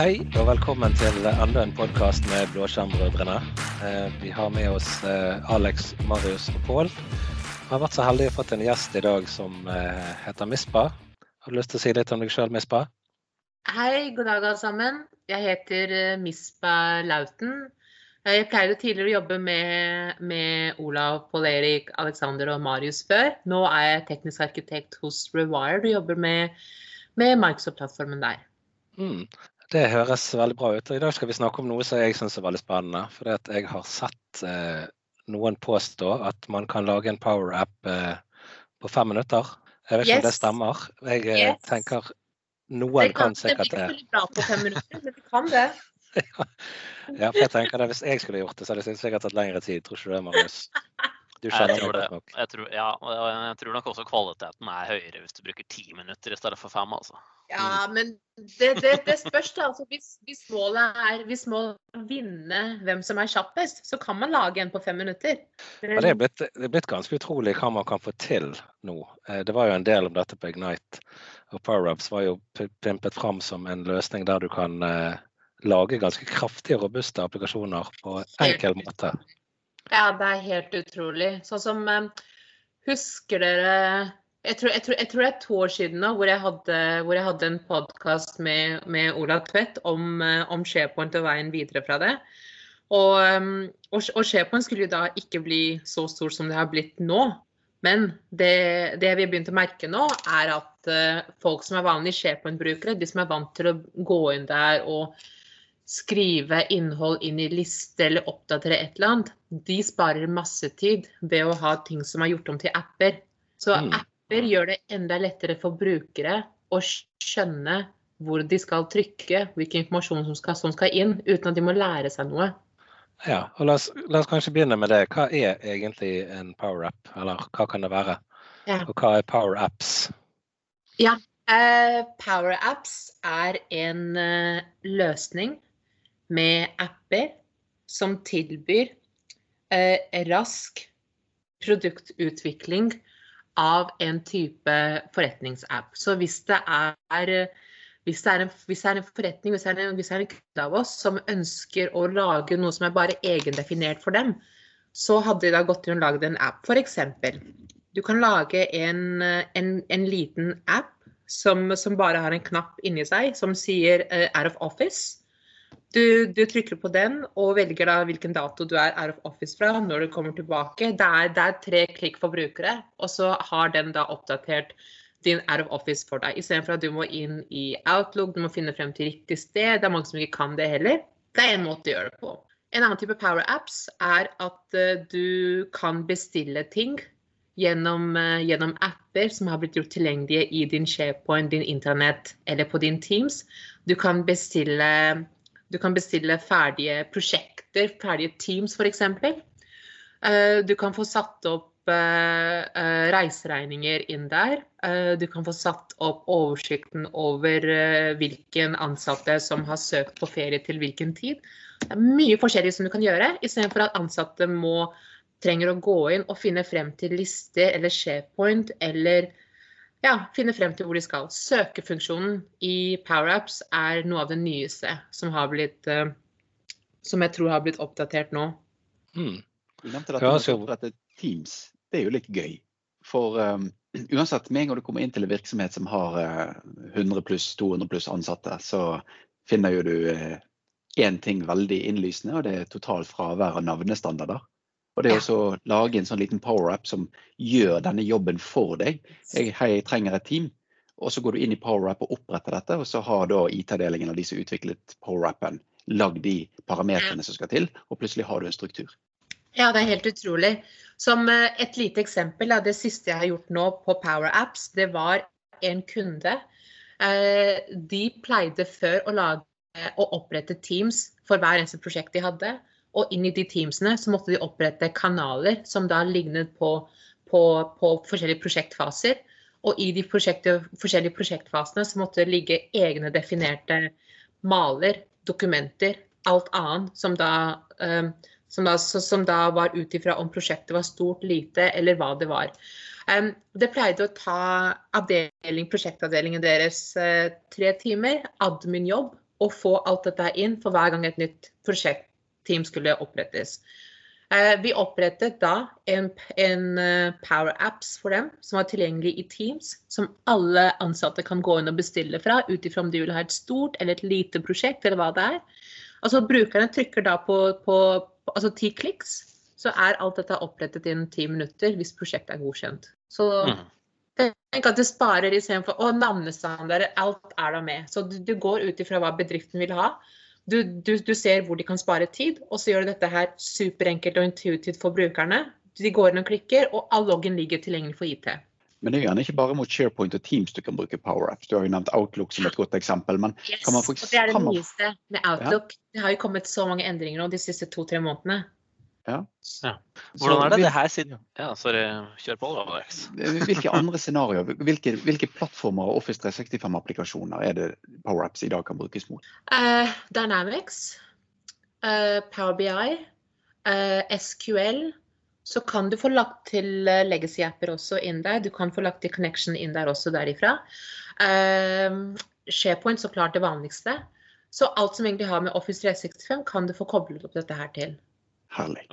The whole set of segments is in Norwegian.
Hei og velkommen til enda en podkast med Blåskjermbrødrene. Eh, vi har med oss eh, Alex, Marius og Pål. Vi har vært så heldige å fått en gjest i dag som eh, heter Mispa. Har du lyst til å si litt om deg sjøl, Mispa? Hei, god dag alle sammen. Jeg heter Mispa Lauten. Jeg pleide tidligere å jobbe med, med Olav, Pål Erik, Alexander og Marius før. Nå er jeg teknisk arkitekt hos Rewired og jobber med, med Microsoft-plattformen der. Mm. Det høres veldig bra ut. I dag skal vi snakke om noe som jeg syns er veldig spennende. For jeg har sett eh, noen påstå at man kan lage en power-app eh, på fem minutter. Jeg vet ikke yes. om det stemmer. Jeg eh, yes. tenker noen kan, kan sikkert det. Det blir bra på fem minutter, men det kan det. ja, for jeg tenker det, Hvis jeg skulle gjort det, så hadde det sikkert tatt lengre tid. Tror ikke du det, Marius? Du skjønner jeg tror det. Nok. Jeg tror, ja, jeg tror nok også kvaliteten er høyere hvis du bruker ti minutter i stedet for fem. altså. Ja, mm. men det, det, det spørs da. Altså, hvis, hvis, målet er hvis målet er å vinne hvem som er kjappest, så kan man lage en på fem minutter. Men... Ja, det, er blitt, det er blitt ganske utrolig hva man kan få til nå. Eh, det var jo en del om dette på Ignite. Og PowerUps var jo pimpet fram som en løsning der du kan eh, lage ganske kraftige robuste applikasjoner på enkel måte. Ja, det er helt utrolig. Sånn som eh, Husker dere jeg tror, jeg, tror, jeg tror, det er to år siden nå, hvor jeg hadde, hvor jeg hadde en podkast med, med Olav Tvedt om, eh, om SharePoint og veien videre fra det. Og, eh, og, og SharePoint skulle jo da ikke bli så stor som det har blitt nå. Men det, det vi har begynt å merke nå, er at folk som er vanlige SharePoint-brukere, de som er vant til å gå inn der og skrive innhold inn i liste eller oppdatere et eller annet, de sparer masse tid ved å ha ting som er gjort om til apper. Så mm. apper gjør det enda lettere for brukere å skjønne hvor de skal trykke, hvilken informasjon som skal, som skal inn, uten at de må lære seg noe. Ja, og la oss, la oss kanskje begynne med det. Hva er egentlig en power-app, eller hva kan det være? Ja. Og hva er power-apps? Ja, uh, power-apps er en uh, løsning med apper som tilbyr eh, rask produktutvikling av en type forretningsapp. Så hvis det er, hvis det er, en, hvis det er en, forretning, hvis det er en, hvis det er en kunde av oss som ønsker å lage noe som er bare egendefinert for dem, så hadde de da gått inn og lagd en app. F.eks. Du kan lage en, en, en liten app som, som, bare har en knapp inni seg som sier uh, 'out of office'. Du, du, trykker på den og velger da hvilken dato du er out of office fra, når du kommer tilbake. Det er, det er tre klikk for brukere, og så har den da oppdatert din out of office for deg. Istedenfor at du må inn i Outlook, du må finne frem til riktig sted. Det er mange som ikke kan det heller. Det er en måte å gjøre det på. En annen type power apps er at uh, du kan bestille ting gjennom, uh, gjennom, apper som har blitt gjort tilgjengelige i din SharePoint, din internett eller på din Teams. Du kan bestille du kan bestille ferdige prosjekter, ferdige teams f.eks. Eh, du kan få satt opp eh, eh, reiseregninger inn der. Du kan få satt opp oversikten over hvilken ansatte som har søkt på ferie til hvilken tid. Det er mye forskjellig som du kan gjøre, istedenfor at ansatte må trenger å gå inn og finne frem til lister eller SharePoint eller ja, finne frem til hvor de skal. Søkefunksjonen i PowerApps er noe av det nyeste som, har blitt, uh, som jeg tror har blitt oppdatert nå. Mm. Du nevnte at med å opprette Teams. Det er jo litt gøy. For um, uansett, med en gang du kommer inn til en virksomhet som har uh, eh, 100 pluss, 200 pluss ansatte, så finner jo du én uh, ting veldig innlysende, og det er totalt fravær av navnestandarder. Og det å lage en sånn liten power-app som gjør denne jobben for deg. Jeg, hei, jeg trenger et team. Og så går du inn i power-app og oppretter dette, og så har da IT-avdelingen av de som utviklet power-appen, lagd de parametrene som skal til, og plutselig har du en struktur. Ja, det er helt utrolig. Som eh, et lite eksempel av det siste jeg har gjort nå på Power Apps, det var en kunde. Eh, de pleide før å lage og opprette Teams for hver eneste prosjekt de hadde. Og inn i de teamsene så måtte de opprette kanaler som da lignet på, på, på forskjellige prosjektfaser. Og i de forskjellige prosjektfasene så måtte det ligge egne definerte maler, dokumenter, alt annet som da, um, som da, som da var ut ifra om prosjektet var stort, lite eller hva det var. Um, det pleide å ta avdeling, prosjektavdelingen deres uh, tre timer, admin-jobb, å få alt dette inn for hver gang et nytt prosjektteam skulle opprettes. Eh, vi opprettet da en, en eh, Power Apps for dem som var tilgjengelig i Teams, som alle ansatte kan gå inn og bestille fra, ut ifra om de vil ha et stort eller et lite prosjekt, eller hva det er. Altså Brukerne trykker da på, på altså ti kliks, så er alt dette opprettet innen ti minutter hvis prosjektet er godkjent. Så mm. tenk at det sparer istedenfor å navnestandarder, alt er da med. Så du, du går ut ifra hva bedriften vil ha. Du, du, du, ser hvor de kan spare tid, og så gjør du dette her superenkelt og intuitivt for brukerne. De går inn og klikker, og all loggen ligger tilgjengelig for IT. Men det er gjerne ikke bare mot SharePoint og Teams du kan bruke PowerApps. Du har jo nevnt Outlook som et godt eksempel. men yes, kan man for, og Det er det nyeste med Outlook. Ja. Det har jo kommet så mange endringer nå de siste to-tre månedene. Ja. ja. Hvordan er det det her siden Ja, sorry, kjør på. Alex. Hvilke andre scenarioer, hvilke, hvilke, plattformer og Office 365-applikasjoner er det PowerApps i dag kan brukes mot? Uh, Dynamics, uh, Power BI, uh, eh, SQL. Så kan du få lagt til legacy-apper også inn der. Du kan få lagt til connection inn der også derifra. SharePoint, så klart det vanligste. Så alt som egentlig har med Office 365, kan du få koblet opp dette her til. Herlig.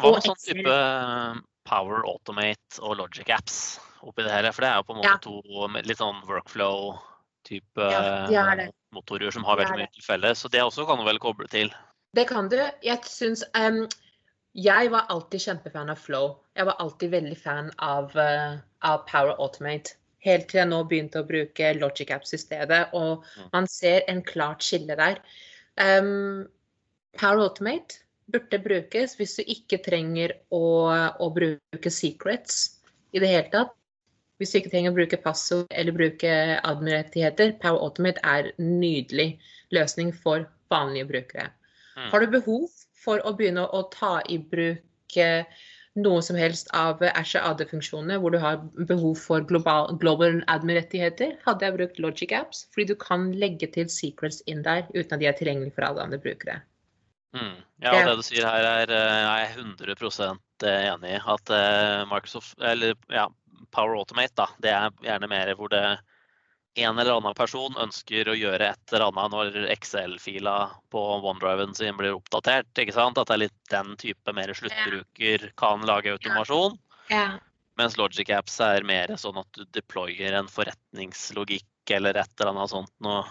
Hva med sånn type eh, Power Automate og Logic Apps oppi det hele? For det er jo på en måte ja. to litt sånn workflow-type ja, motorer som har veldig mye til felles. Så det også kan du vel koble til? Det kan du. Jeg syns um, Jeg var alltid kjempefan av Flow. Jeg var alltid veldig fan av, uh, av Power Automate. Helt til jeg nå begynte å bruke Logic Apps i stedet. Og mm. man ser en klart skille der. Um, Power Automate burde brukes hvis du ikke trenger å, å bruke secrets i det hele tatt. Hvis du ikke trenger å bruke passord eller bruke admin-rettigheter. Power Automate er en nydelig løsning for vanlige brukere. Mm. Har du behov for å begynne å ta i bruk eh, noe som helst av Asher AD-funksjonene, hvor du har behov for global, global admin-rettigheter, hadde jeg brukt Logic Apps, fordi du kan legge til secrets inn der uten at de er tilgjengelige for alle andre brukere. Mm. Ja, og det du sier her er eh, jeg er 100 eh, enig i. At eh, Microsoft, eller ja, Power Automate, da, det er gjerne mer hvor det en eller annen person ønsker å gjøre et eller annet når Excel-fila på OneDriven sin blir oppdatert. ikke sant? At det er litt den type mer sluttbruker kan lage automasjon. Ja. Mens Logic Apps er mer sånn at du deployer en forretningslogikk eller et eller annet sånt noe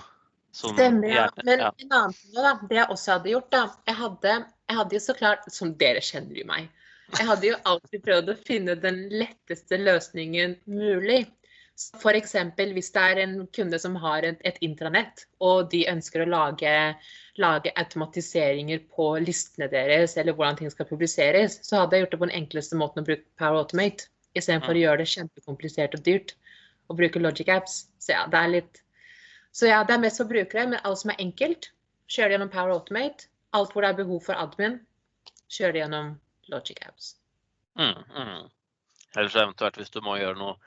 som Stemmer, ja. Men ja. en annen ting da, det jeg også hadde gjort, da Jeg hadde, jeg hadde jo så klart, som dere kjenner jo meg, jeg hadde jo alltid prøvd å finne den letteste løsningen mulig. F.eks. hvis det er en kunde som har et, et intranett, og de ønsker å lage, lage, automatiseringer på listene deres, eller hvordan ting skal publiseres, så hadde jeg gjort det på den enkleste måten å bruke Power Automate, istedenfor mm. å gjøre det kjempekomplisert og dyrt å bruke Logic Apps. Så ja, det er litt så ja, det er mest for brukere, men alt som er enkelt, kjør det gjennom Power Automate. Alt hvor det er behov for admin, kjør det gjennom Logic Apps. Mm, mm. Eller så eventuelt hvis du må gjøre noe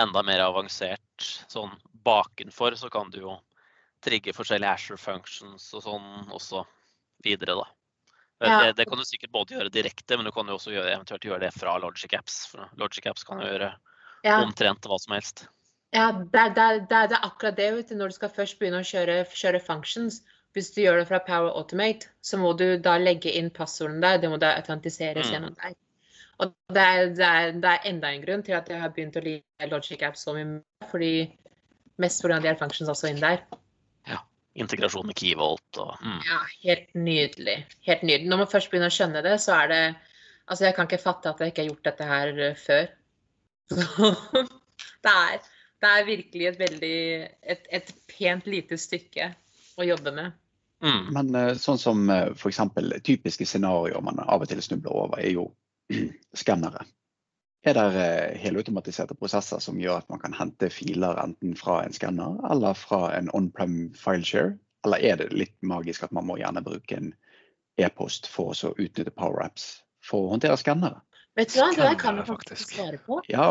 enda mer avansert sånn bakenfor, så kan du jo trigge forskjellige Asher functions og sånn også videre, da. Ja. Det, det, kan du sikkert både gjøre direkte, men du kan jo også gjøre, eventuelt gjøre det fra Logic Apps. For Logic Apps kan jo gjøre ja. omtrent hva som helst. Ja, det, det, det, det, er akkurat det. Vet du, når du skal først begynne å kjøre, kjøre functions. Hvis du gjør det fra Power Automate, så må du da legge inn passordene der. Det må da autentiseres mm. gjennom deg. Og det er, det, er, det er, enda en grunn til at jeg har begynt å like Logic App så mye. Fordi mest pga. de her functions også inn der. Ja. Integrasjon med Keyvolt og mm. Ja, helt nydelig. Helt nydelig. Når man først begynner å skjønne det, så er det Altså, jeg kan ikke fatte at jeg ikke har gjort dette her før. det er det er virkelig et veldig et, et pent lite stykke å jobbe med. Mm. Men uh, sånn som eh, f.eks. typiske scenarioer man av og til snubler over, er jo skannere. Er det uh, helautomatiserte prosesser som gjør at man kan hente filer enten fra en skanner eller fra en on-prem fileshare? Eller er det litt magisk at man må gjerne bruke en e-post for å utnytte PowerApps for å håndtere skannere? Vet du hva, det der kan du faktisk svare på. Ja,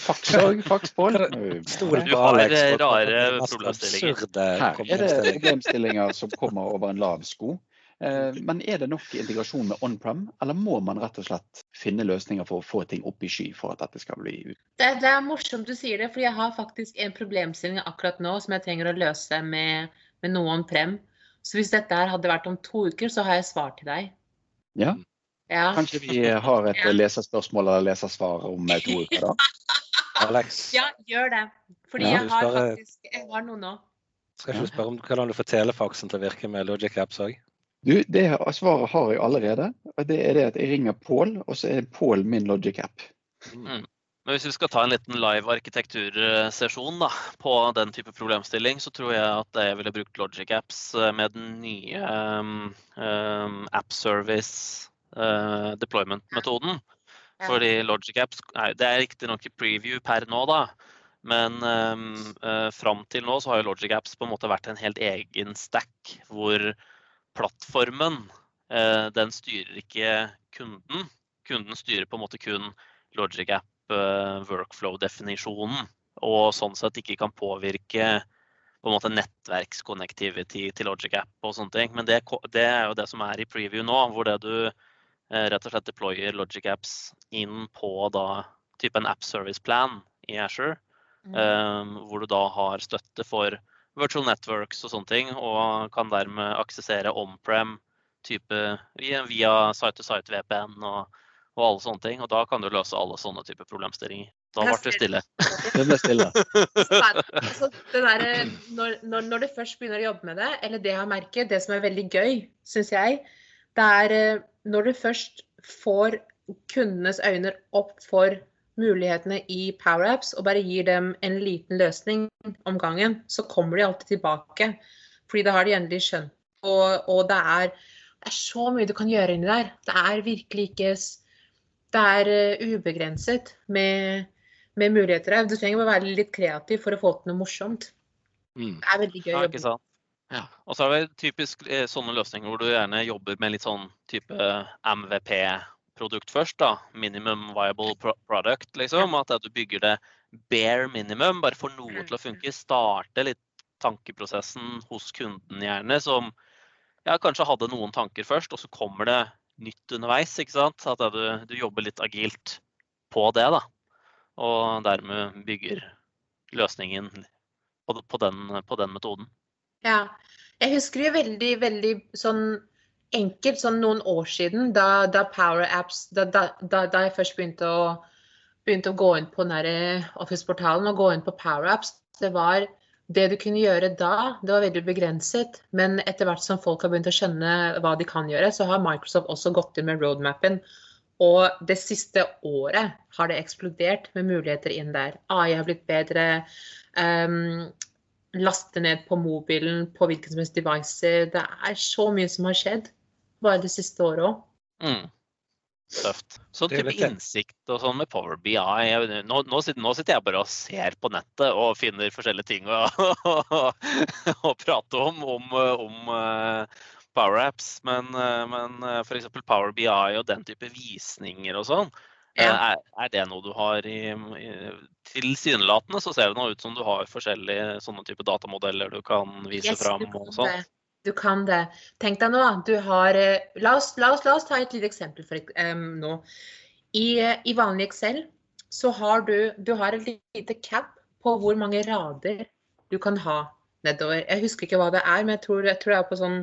faks òg. Faks på. Du har rare problemstillinger. Her er det problemstillinger som kommer over en lav sko. Eh, men er det nok integrasjon med on-prem, eller må man rett og slett finne løsninger for å få ting opp i sky for at dette skal bli ut? Det, det er morsomt du sier det, for jeg har faktisk en problemstilling akkurat nå som jeg trenger å løse med, med noe on-prem. Så hvis dette her hadde vært om to uker, så har jeg svar til deg. Ja. Ja. Kanskje vi har et Ja. leserspørsmål eller lesersvar om eh, to uker, da? Alex, ja, gjør det. Fordi Ja, jeg har spørre, faktisk jeg har noe nå. skal ikke du spørre om hvordan du får telefaksen til å virke med Logic Apps òg? Du, det svaret har jeg allerede. Det er det at jeg ringer Pål, og så er Pål min Logic app. Men hvis vi skal ta en liten live arkitektursesjon da, på den type problemstilling, så tror jeg at jeg ville brukt Logic Apps eh, med den nye um, um, App Service eh, deployment-metoden. Ja. Fordi Logic Apps nei, Det er riktignok i preview per nå, da. Men um, uh, fram til nå så har jo Logic Apps på en måte vært en helt egen stack hvor plattformen uh, den styrer ikke kunden. Kunden styrer på en måte kun Logic App eh, workflow-definisjonen, og sånn sett ikke kan påvirke på en måte nettverksconnectivity til Logic App og sånne ting. Men det, det er jo det som er i preview nå, hvor det du rett og slett deployer Logic Apps inn på da type en app service plan i Azure, Mm. eh, hvor du da har støtte for virtual networks og sånne ting, og kan dermed aksessere on-prem type via, via site-to-site VPN og, og alle sånne ting. Og da kan du løse alle sånne type problemstillinger. Da ble det stille. Det ble stille. Så er det- der, når, når, når du først begynner å jobbe med det, eller det jeg har merket, det som er veldig gøy, syns jeg, det er eh, når du først får kundenes øyne opp for mulighetene i PowerApps og bare gir dem en liten løsning om gangen, så kommer de alltid tilbake. Fordi da har de endelig skjønt. Og, og det, er, det er så mye du kan gjøre inni der. Det er virkelig ikke Det er eh, ubegrenset med med muligheter her. Du trenger bare være litt kreativ for å få til noe morsomt. Mm. Det er veldig gøy Ja, ikke sant? Ja. Og så er det typisk eh, sånne løsninger hvor du gjerne jobber med litt sånn type MVP-produkt først. da, Minimum viable product, liksom. At du bygger det bare minimum, bare for noe til å funke. Starte litt tankeprosessen hos kunden gjerne, som ja, kanskje hadde noen tanker først, og så kommer det nytt underveis. ikke sant? At du, du jobber litt agilt på det, da. Og dermed bygger løsningen på, på, den, på den metoden. Ja. Jeg husker jo veldig, veldig sånn enkelt, sånn noen år siden, da, da Power Apps da, da, da, jeg først begynte å, begynte å gå inn på den Office-portalen og gå inn på Power Apps, det var det du kunne gjøre da, det var veldig begrenset. Men etter hvert som folk har begynt å skjønne hva de kan gjøre, så har Microsoft også gått inn med roadmapen. Og det siste året har det eksplodert med muligheter inn der. AI har blitt bedre. Um, laste ned på mobilen, på hvilken som helst devices. Det er så mye som har skjedd bare det siste året òg. Mm. Tøft. Så type innsikt og sånn med Power BI jeg- Nå, nå, sitter, nå sitter jeg bare og ser på nettet og finner forskjellige ting å, å prate om, om, om eh, Power Apps. Men, uh, men uh, f.eks. Power BI og den type visninger og sånn, eh, Ja. er, er det noe du har i, i Tilsynelatende så ser det nå ut som du har forskjellige sånne type datamodeller du kan vise Yes, fram og sånt. Du kan det. Tenk deg nå, du har eh, La oss, la oss, la oss ta et lite eksempel for, um, nå. I, eh, I vanlig Excel så har du, du har et lite cap på hvor mange rader du kan ha nedover. Jeg husker ikke hva det er, men jeg tror, jeg tror det er på sånn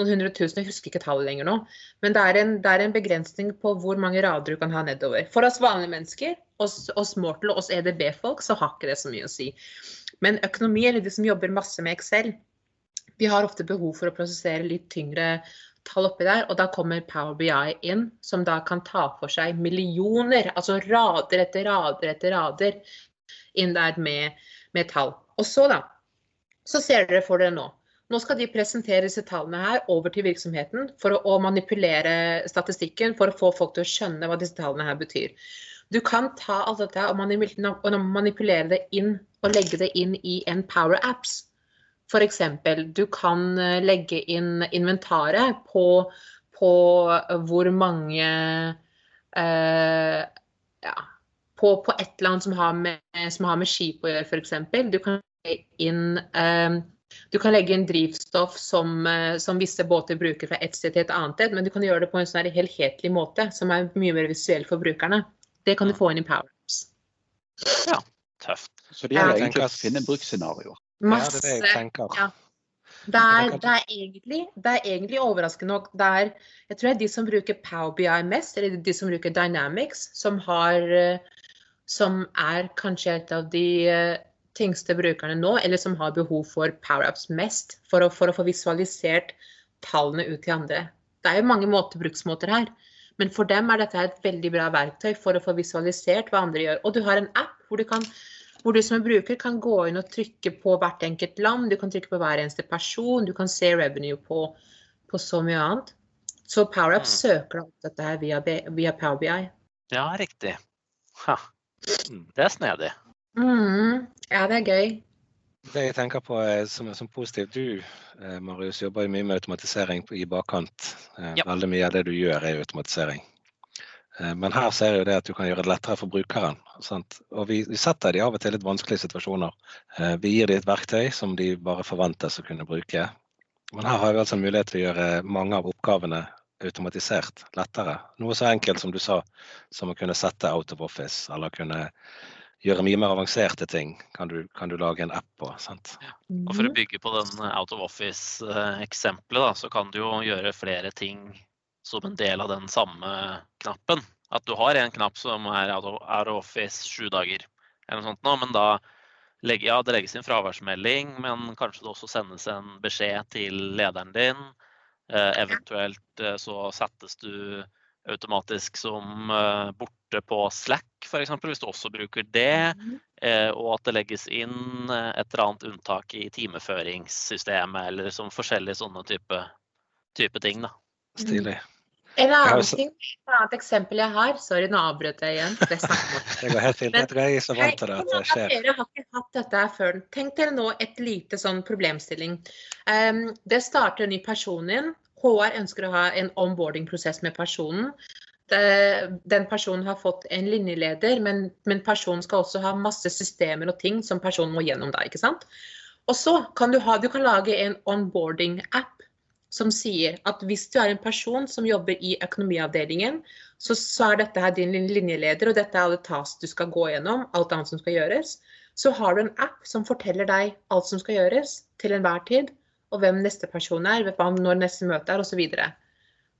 noen hundre tusen. Jeg husker ikke tallet lenger nå. Men det er, en, det er en begrensning på hvor mange rader du kan ha nedover. For oss vanlige mennesker, oss, oss mortal, oss EDB-folk, så har ikke det så mye å si. Men økonomi, eller de som jobber masse med Excel, vi har ofte behov for å prosessere litt tyngre tall oppi der, og da kommer Power BI inn, som da kan ta for seg millioner, altså rader etter rader etter rader, inn der med, med tall. Og så, da, så ser dere for dere nå. Nå skal de presentere disse tallene her over til virksomheten for å, manipulere statistikken, for å få folk til å skjønne hva disse tallene her betyr. Du kan ta alt dette og manipulere det inn og legge det inn i en Power Apps. F.eks. du kan eh, legge inn inventaret på, på hvor mange eh, ja, på, på et eller annet som har med, som har med skip å gjøre, f.eks. Du kan legge inn eh, du kan legge inn drivstoff som, eh, som visse båter bruker fra et sted til et annet sted, men du kan gjøre det på en sånn helhetlig måte, som er mye mer visuell for brukerne. Det kan du få inn i PowerApps. Tøft. Så det gjelder Ja. egentlig å finne bruksscenarioer. Ja, det er Masse. det jeg tenker. ja. Det er, det er, egentlig, det er egentlig overraskende nok det er, Jeg tror det er de som bruker Power BI mest, eller de som bruker Dynamics, som har Som er kanskje et av de tyngste brukerne nå, eller som har behov for power-ups mest, for å, for å, få visualisert tallene ut til andre. Det er jo mange måter, bruksmåter her, men for dem er dette et veldig bra verktøy for å få visualisert hva andre gjør. Og du har en app hvor du kan hvor du som er bruker kan gå inn og trykke på hvert enkelt land, du kan trykke på hver eneste person, du kan se revenue på, på så mye annet. Så PowerUp mm. søker opp dette her via, via Power BI. Ja, riktig. Ha. Det er snedig. Mm. Ja, det er gøy. Det jeg tenker på som, som positivt, du eh, Marius jobber jo mye med automatisering i bakkant. Eh, ja. Veldig mye av det du gjør er automatisering. Eh, men her ser jeg jo det at du kan gjøre det lettere for brukeren. Sant? Og vi, vi, setter de av og til litt vanskelige situasjoner. Eh, vi gir dem et verktøy som de bare forventes å kunne bruke. Men her har vi altså mulighet til å gjøre mange av oppgavene automatisert lettere. Noe så enkelt som du sa, som å kunne sette out of office, eller kunne gjøre mye mer avanserte ting, kan du, kan du lage en app på. sant? Ja. Og For å bygge på den out of office-eksempelet, så kan du jo gjøre flere ting som en del av den samme knappen. At du har en knapp som er out of office sju dager, eller noe sånt nå, men da legger, ja, det legges inn fraværsmelding, men kanskje det også sendes en beskjed til lederen din. Eh, eventuelt eh, så settes du automatisk som eh, borte på Slack, f.eks., hvis du også bruker det. Mhm. Eh, og at det legges inn eh, et eller annet unntak i timeføringssystemet, eller som forskjellige sånne type, type ting. da. Stilig. En annen ting, et annet eksempel jeg har Sorry, nå avbrøt jeg igjen. Det, det går helt fint. Jeg tror jeg er så vant til det at det skjer. Dere har ikke hatt dette her før. Tenk dere nå et lite sånn problemstilling. Um, det starter en ny person inn. HR ønsker å ha en onboarding-prosess med personen. Den personen har fått en linjeleder, men, men, personen skal også ha masse systemer og ting som personen må gjennom da, ikke sant? Og så kan du, ha, du kan lage en onboarding-app som sier at hvis du er en person som jobber i økonomiavdelingen, så, så er dette her din linjeleder, og dette er alle task du skal gå gjennom, alt annet som skal gjøres. Så har du en app som forteller deg alt som skal gjøres til enhver tid, og hvem neste person er, når neste møte er, osv.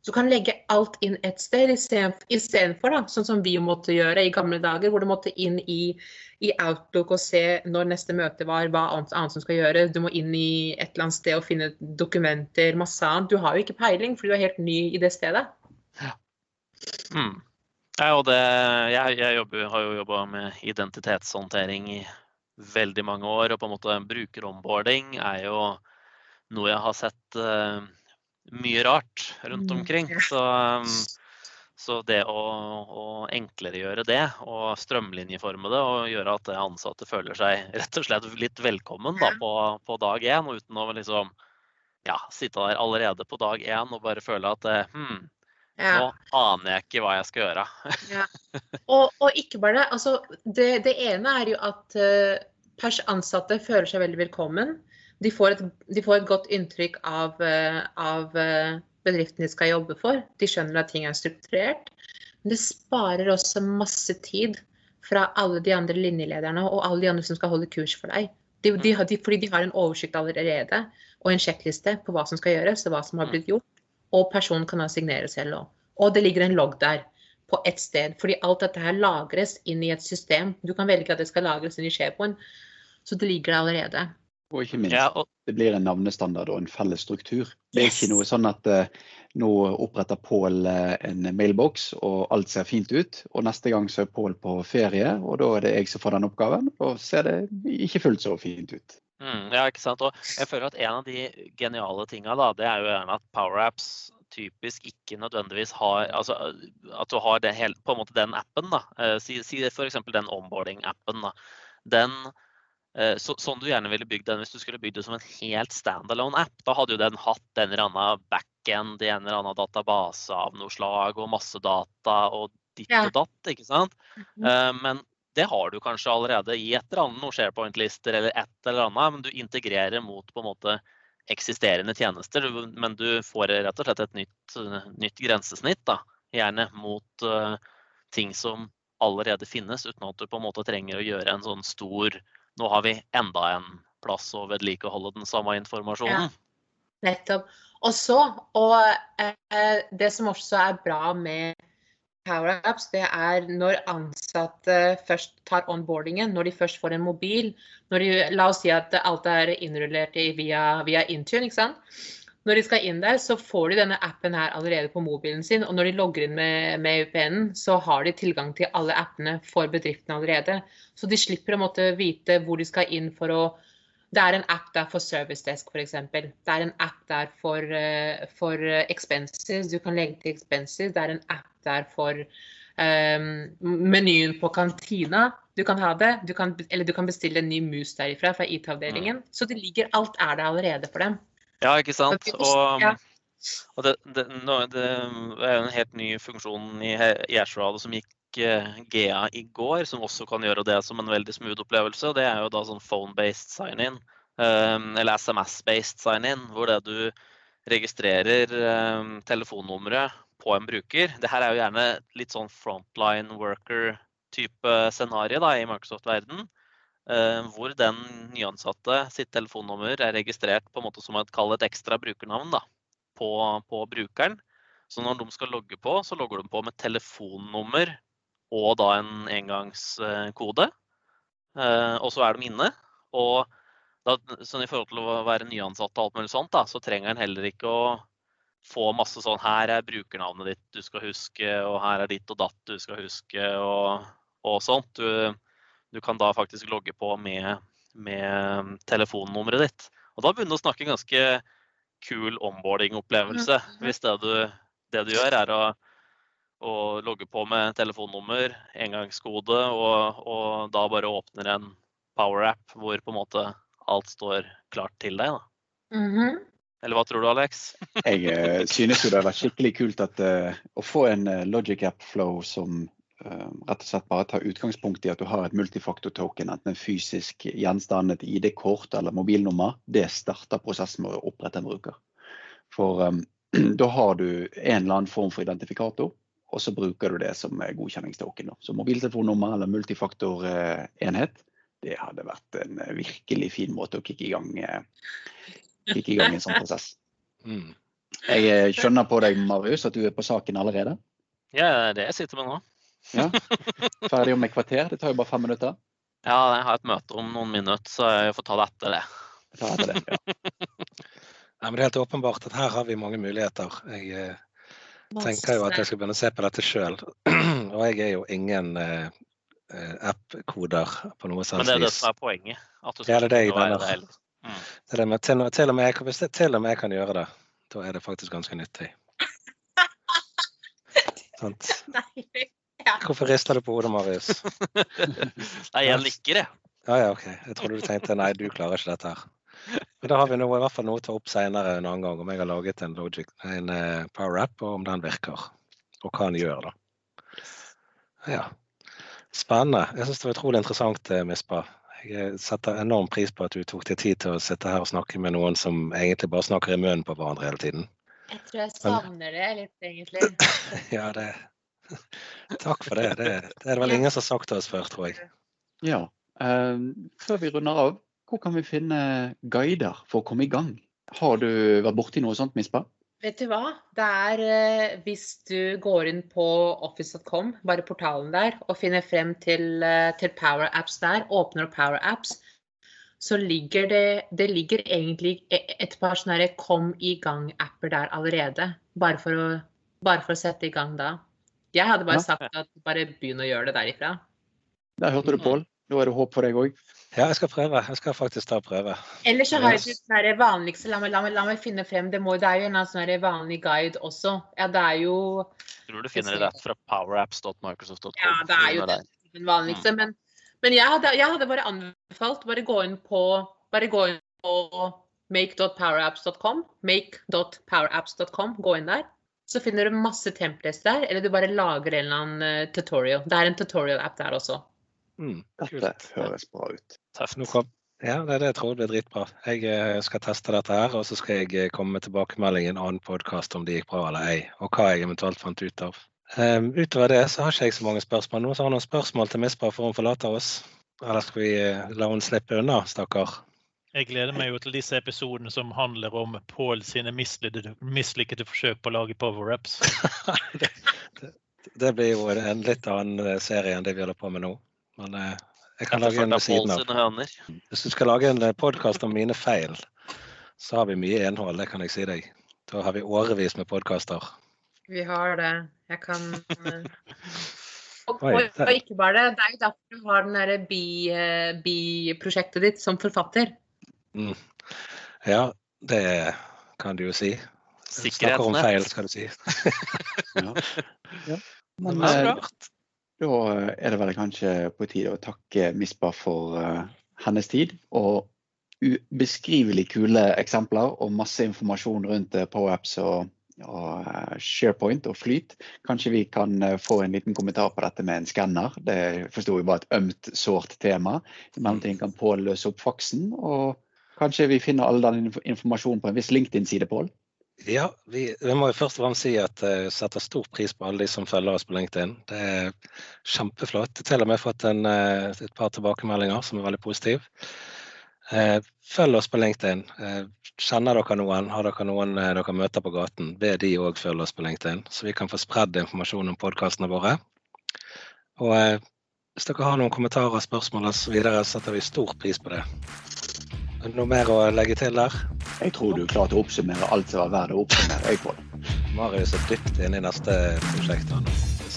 Så du kan legge alt inn et sted, istedenfor sånn som vi måtte gjøre i gamle dager, hvor du måtte inn i i Outlook og se når neste møte var, hva annet, annet som skal gjøres. Du må inn i et eller annet sted og finne dokumenter, masse annet. Du har jo ikke peiling, for du er helt ny i det stedet. Ja. Mm. Ja, det, jeg, jeg jobber, har jo jobba med identitetshåndtering i veldig mange år. Og på en måte brukeromboarding er jo noe jeg har sett uh, mye rart rundt mm, omkring. Så um, så det å, å enklere gjøre det, og strømlinjeforme det, og gjøre at ansatte føler seg rett og slett litt velkommen da, på, på dag én, og uten å liksom ja, sitte der allerede på dag én og bare føle at hm, ja. nå aner jeg ikke hva jeg skal gjøre. ja. og, og, ikke bare det. Altså, det. Det ene er jo at uh, ansatte føler seg veldig velkommen. De får et, de får et godt inntrykk av, uh, av uh, bedriften de skal jobbe for. De skjønner at ting er strukturert. Men det sparer også masse tid fra alle de andre linjelederne og alle de andre som skal holde kurs for deg. De, de, de, fordi de har en oversikt allerede og en sjekkliste på hva som skal gjøres og hva som har blitt gjort. Og personen kan da signere selv òg. Og det ligger en logg der på ett sted. Fordi alt dette her lagres inn i et system. Du kan velge at det skal lagres inn i SharePoint. Så det ligger der allerede. Og ikke minst, ja, og... det blir en navnestandard og en felles struktur. Det er yes. ikke noe sånn at uh, nå oppretter Pål uh, en mailboks og alt ser fint ut, og neste gang så er Pål på ferie, og da er det jeg som får den oppgaven, og ser det ikke fullt så fint ut. Mm, ja, ikke sant. Og jeg føler at en av de geniale tinga, da, det er jo gjerne at PowerApps typisk ikke nødvendigvis har altså At du har det på en måte den appen, da. Uh, si, si f.eks. den onboarding-appen. da. Den Eh, så, sånn du gjerne ville bygd den hvis du skulle bygd det som en helt standalone app. Da hadde jo den hatt en eller annen backend i en eller annen database av noe slag og masse data og ditt ja. og datt, ikke sant. Mm -hmm. Men det har du kanskje allerede i et eller annet, noen SharePoint-lister eller et eller annet. Men du integrerer mot på en måte eksisterende tjenester. Men du får rett og slett et nytt, nytt grensesnitt, da. Gjerne mot uh, ting som allerede finnes, uten at du på en måte trenger å gjøre en sånn stor nå har vi enda en plass å vedlikeholde den samme informasjonen. Nettopp. Og så, og eh, det som også er bra med PowerApps, det er når ansatte først tar onboardingen, når de først får en mobil. De, la oss si at alt er innrullert via, via Intune. ikke sant? Når de skal inn der, så får de denne appen her allerede på mobilen sin. Og når de logger inn med, med UPN-en, så har de tilgang til alle appene for bedriften allerede. Så de slipper å måtte vite hvor de skal inn for å det er en app der for Service Desk f.eks. Det er en app der for, uh, for, expenses. Du kan legge til expenses. Det er en app der for um, menyen på kantina. Du kan ha det. Du kan, eller du kan bestille en ny mus derifra, fra IT-avdelingen. Mm. Så det ligger, alt er der allerede for dem. Ja, ikke sant. Og, og det, det, det, er jo en helt ny funksjon i, Ashradio som gikk GA i går, som også kan gjøre det som en veldig smooth opplevelse. og Det er jo da sånn phone-based sign-in, um, eller SMS-based sign-in, hvor det du registrerer um, telefonnummeret på en bruker. Det her er jo gjerne litt sånn frontline worker-type scenario da, i Microsoft-verden. Uh, hvor den nyansatte sitt telefonnummer er registrert på en måte som et, et ekstra brukernavn da, på, på brukeren. Så når de skal logge på, så logger de på med telefonnummer og da en engangskode. Eh, og så er de inne. Og da, sånn i forhold til å være nyansatt og alt mulig sånt, da, så trenger en heller ikke å få masse sånn Her er brukernavnet ditt du skal huske, og her er ditt og datt du skal huske, og, og sånt. Du, du, kan da faktisk logge på med, med telefonnummeret ditt. Og da begynner du å snakke en ganske kul onboarding-opplevelse. Mm. Hvis det du, det du gjør, er å å logge på med telefonnummer, engangskode, og, og da bare åpner en Power-app hvor på en måte alt står klart til deg. da. Mm -hmm. Eller hva tror du, Alex? jeg uh, synes jo det har vært skikkelig kult at, uh, å få en uh, Logic App Flow som rett og slett bare ta utgangspunkt i at du har et multifaktor-token, enten en fysisk gjenstand, et ID-kort eller mobilnummer. Det starter prosessen med å opprette en bruker. For um, da har du en eller annen form for identifikator og så bruker du det som godkjenningstoken. Så mobiltelefonnummer eller multifaktorenhet, det hadde vært en virkelig fin måte å kicke i gang, kicke i gang en sånn prosess. Mm. Jeg eh, skjønner på deg, Marius, at du er på saken allerede? Ja, det er det jeg sitter med nå. Ja. Ferdig om et kvarter? Det tar jo bare fem minutter. Ja, jeg har et møte om noen minutter, så jeg får ta det etter det. Ta etter det, ja. Nei, men det er helt åpenbart at her har vi mange muligheter. Jeg eh, tenker jo at jeg skal begynne å se på dette sjøl. Og jeg er jo ingen eh, app-koder på noe vis. Men det er det som er poenget? At du skal ja, det er det jeg mener. Mm. det er det med, til, til, og med, hvis det til og med jeg kan gjøre det, da er det faktisk ganske nyttig. Sant? Hvorfor rister du på hodet, Marius? Nei, jeg liker det. Ja, ja, OK. Jeg trodde du tenkte nei, du klarer ikke dette her. Men da har vi noe, i hvert fall noe å ta opp senere en annen gang, om jeg har laget en, Logic, en uh, Power App, og om den virker. Og hva den gjør, da. Ja. Spennende. Jeg syns det var utrolig interessant, eh, Mispa. Jeg eh, setter enorm pris på at du tok deg tid til å sitte her og snakke med noen som egentlig bare snakker i munnen på hverandre hele tiden. Jeg tror jeg savner det litt, egentlig. ja, det Takk for det. det. Det er det vel ingen som har sagt til oss før, tror jeg. Ja. Um, før vi runder av, hvor kan vi finne guider for å komme i gang? Har du vært borti noe sånt, Mispa? Vet du hva? Det er eh, hvis du går inn på office.com, bare portalen der, og finner frem til, eh, til Power Apps der, åpner opp Power Apps, så ligger det, det ligger egentlig e, et par sånne kom i gang-apper der allerede. Bare for, å, bare for, å, sette i gang da. Jeg hadde bare ja. sagt at bare begynn å gjøre det derifra. Der hørte du, Pål. Nå er det håp for deg òg. Ja, jeg skal prøve. Jeg skal faktisk ta prøve. Eller så har jeg det sånn vanligste la meg, la, meg, la meg, finne frem. Det, må, det er jo en sånn vanlig guide også. Ja, det er jo Jeg tror du finner det rett fra powerapps.microsoft.com. Ja, det er jo det, den vanligste. Mm. Men, men jeg, hadde, jeg, hadde, bare anbefalt bare gå inn på bare gå inn på make.powerapps.com. Make.powerapps.com. Gå inn der. Så finner du masse templates der, eller du bare lager en eller annen uh, tutorial. Det er en tutorial-app der også. Mm, Dette høres bra ut. Tøft. Ja, det det tror jeg blir dritbra. Jeg eh, skal teste dette her, og så skal jeg eh, komme med tilbakemelding i en annen podkast om det gikk bra eller ei, og hva jeg eventuelt fant ut av. Um, utover det så har ikke jeg så mange spørsmål. Noen som har noen spørsmål til Mispa før hun forlater oss? Eller skal vi la hun slippe unna, stakkar? Jeg gleder meg jo til disse episodene som handler om Pål sine mislykkede forsøk på å lage power-ups. det, det, det, blir jo en litt annen serie enn det vi holder på med nå. Men eh, jeg kan lage en ved siden av. Hvis du skal lage en eh, podkast om mine feil, så har vi mye innhold, det kan jeg si deg. Da har vi årevis med podkaster. Vi har det. Jeg kan eh, og, og, og, ikke bare det. Det er jo derfor du har den biprosjektet ditt som forfatter. Mm. Ja, det kan du jo si. Snakker om feil, skal du si. ja. ja. Men eh, da er det vel kanskje på tide å takke Mispa for uh, hennes tid. Og ubeskrivelig kule eksempler og masse informasjon rundt uh, PowerApps og, og uh, SharePoint og Flyt. Kanskje vi kan få en liten kommentar på dette med en skanner. Det forsto vi var et ømt, sårt tema. I mellomtiden kan Pål løse opp faksen. og Kanskje vi finner all den informasjonen på en viss LinkedIn-side, Pål? Ja, vi, vi, må jo først og fremst si at jeg uh, setter stor pris på alle de som følger oss på LinkedIn. Det er kjempeflott. Til og med fått en, uh, et par tilbakemeldinger som er veldig positive. Uh, følg oss på LinkedIn. Kjenner dere noen, har dere noen dere møter på gaten, be de òg følge oss på LinkedIn, så vi kan få spredd informasjon om podkastene våre. Og hvis dere har noen kommentarer, spørsmål osv., setter vi stor pris på det. Noe mer å legge til der? Jeg tror du klarte å oppsummere alt som var verdt å oppsummere. Jeg Marius er dypt inne i neste prosjekt.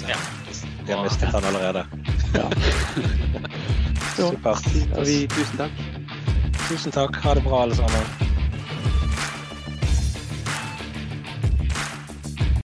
Ja. De har mistet han allerede. Ja. Supert. tusen takk. Tusen takk. Ha det bra, alle sammen.